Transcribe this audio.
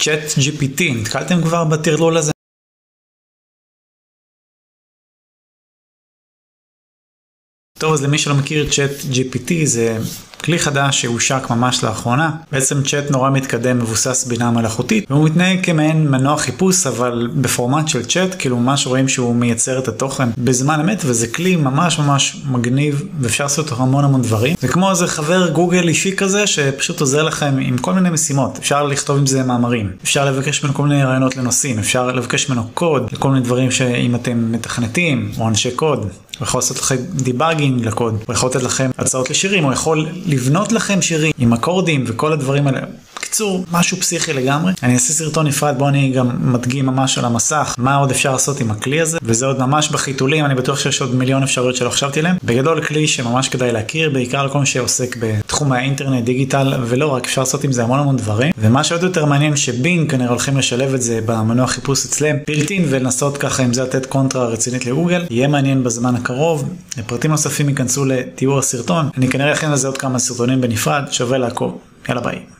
צ'אט GPT, נתקלתם כבר בטרלול הזה? טוב, אז למי שלא מכיר, צ'אט GPT זה כלי חדש שהושק ממש לאחרונה. בעצם צ'אט נורא מתקדם, מבוסס בינה מלאכותית, והוא מתנהג כמעין מנוע חיפוש, אבל בפורמט של צ'אט, כאילו ממש רואים שהוא מייצר את התוכן בזמן אמת, וזה כלי ממש ממש מגניב, ואפשר לעשות המון המון דברים. זה כמו איזה חבר גוגל אישי כזה, שפשוט עוזר לכם עם כל מיני משימות. אפשר לכתוב עם זה מאמרים, אפשר לבקש ממנו כל מיני רעיונות לנושאים, אפשר לבקש ממנו קוד, לכל מיני דברים שאם אתם מתכנתים, או אנשי קוד. הוא יכול לעשות לכם debugging לקוד, הוא יכול לתת לכם הצעות לשירים, הוא יכול לבנות לכם שירים עם אקורדים וכל הדברים האלה. בקיצור, משהו פסיכי לגמרי. אני אעשה סרטון נפרד, בו אני גם מדגים ממש על המסך מה עוד אפשר לעשות עם הכלי הזה, וזה עוד ממש בחיתולים, אני בטוח שיש עוד מיליון אפשרויות שלא חשבתי עליהן. בגדול כלי שממש כדאי להכיר, בעיקר לכל מי שעוסק בתחום האינטרנט, דיגיטל, ולא רק, אפשר לעשות עם זה המון המון דברים. ומה שעוד יותר מעניין שבינג כנראה הולכים לשלב את זה במנוע חיפוש אצלם, built-in ולנסות ככה עם זה לתת קונטרה רצינית לגוגל. יהיה מעניין בזמן הקרוב. לפרטים נוספים ייכנסו לתיאור הסרטון. אני כנראה אכן לזה עוד כמה סרטונים בנפרד, שווה לעקוב. יאללה ביי.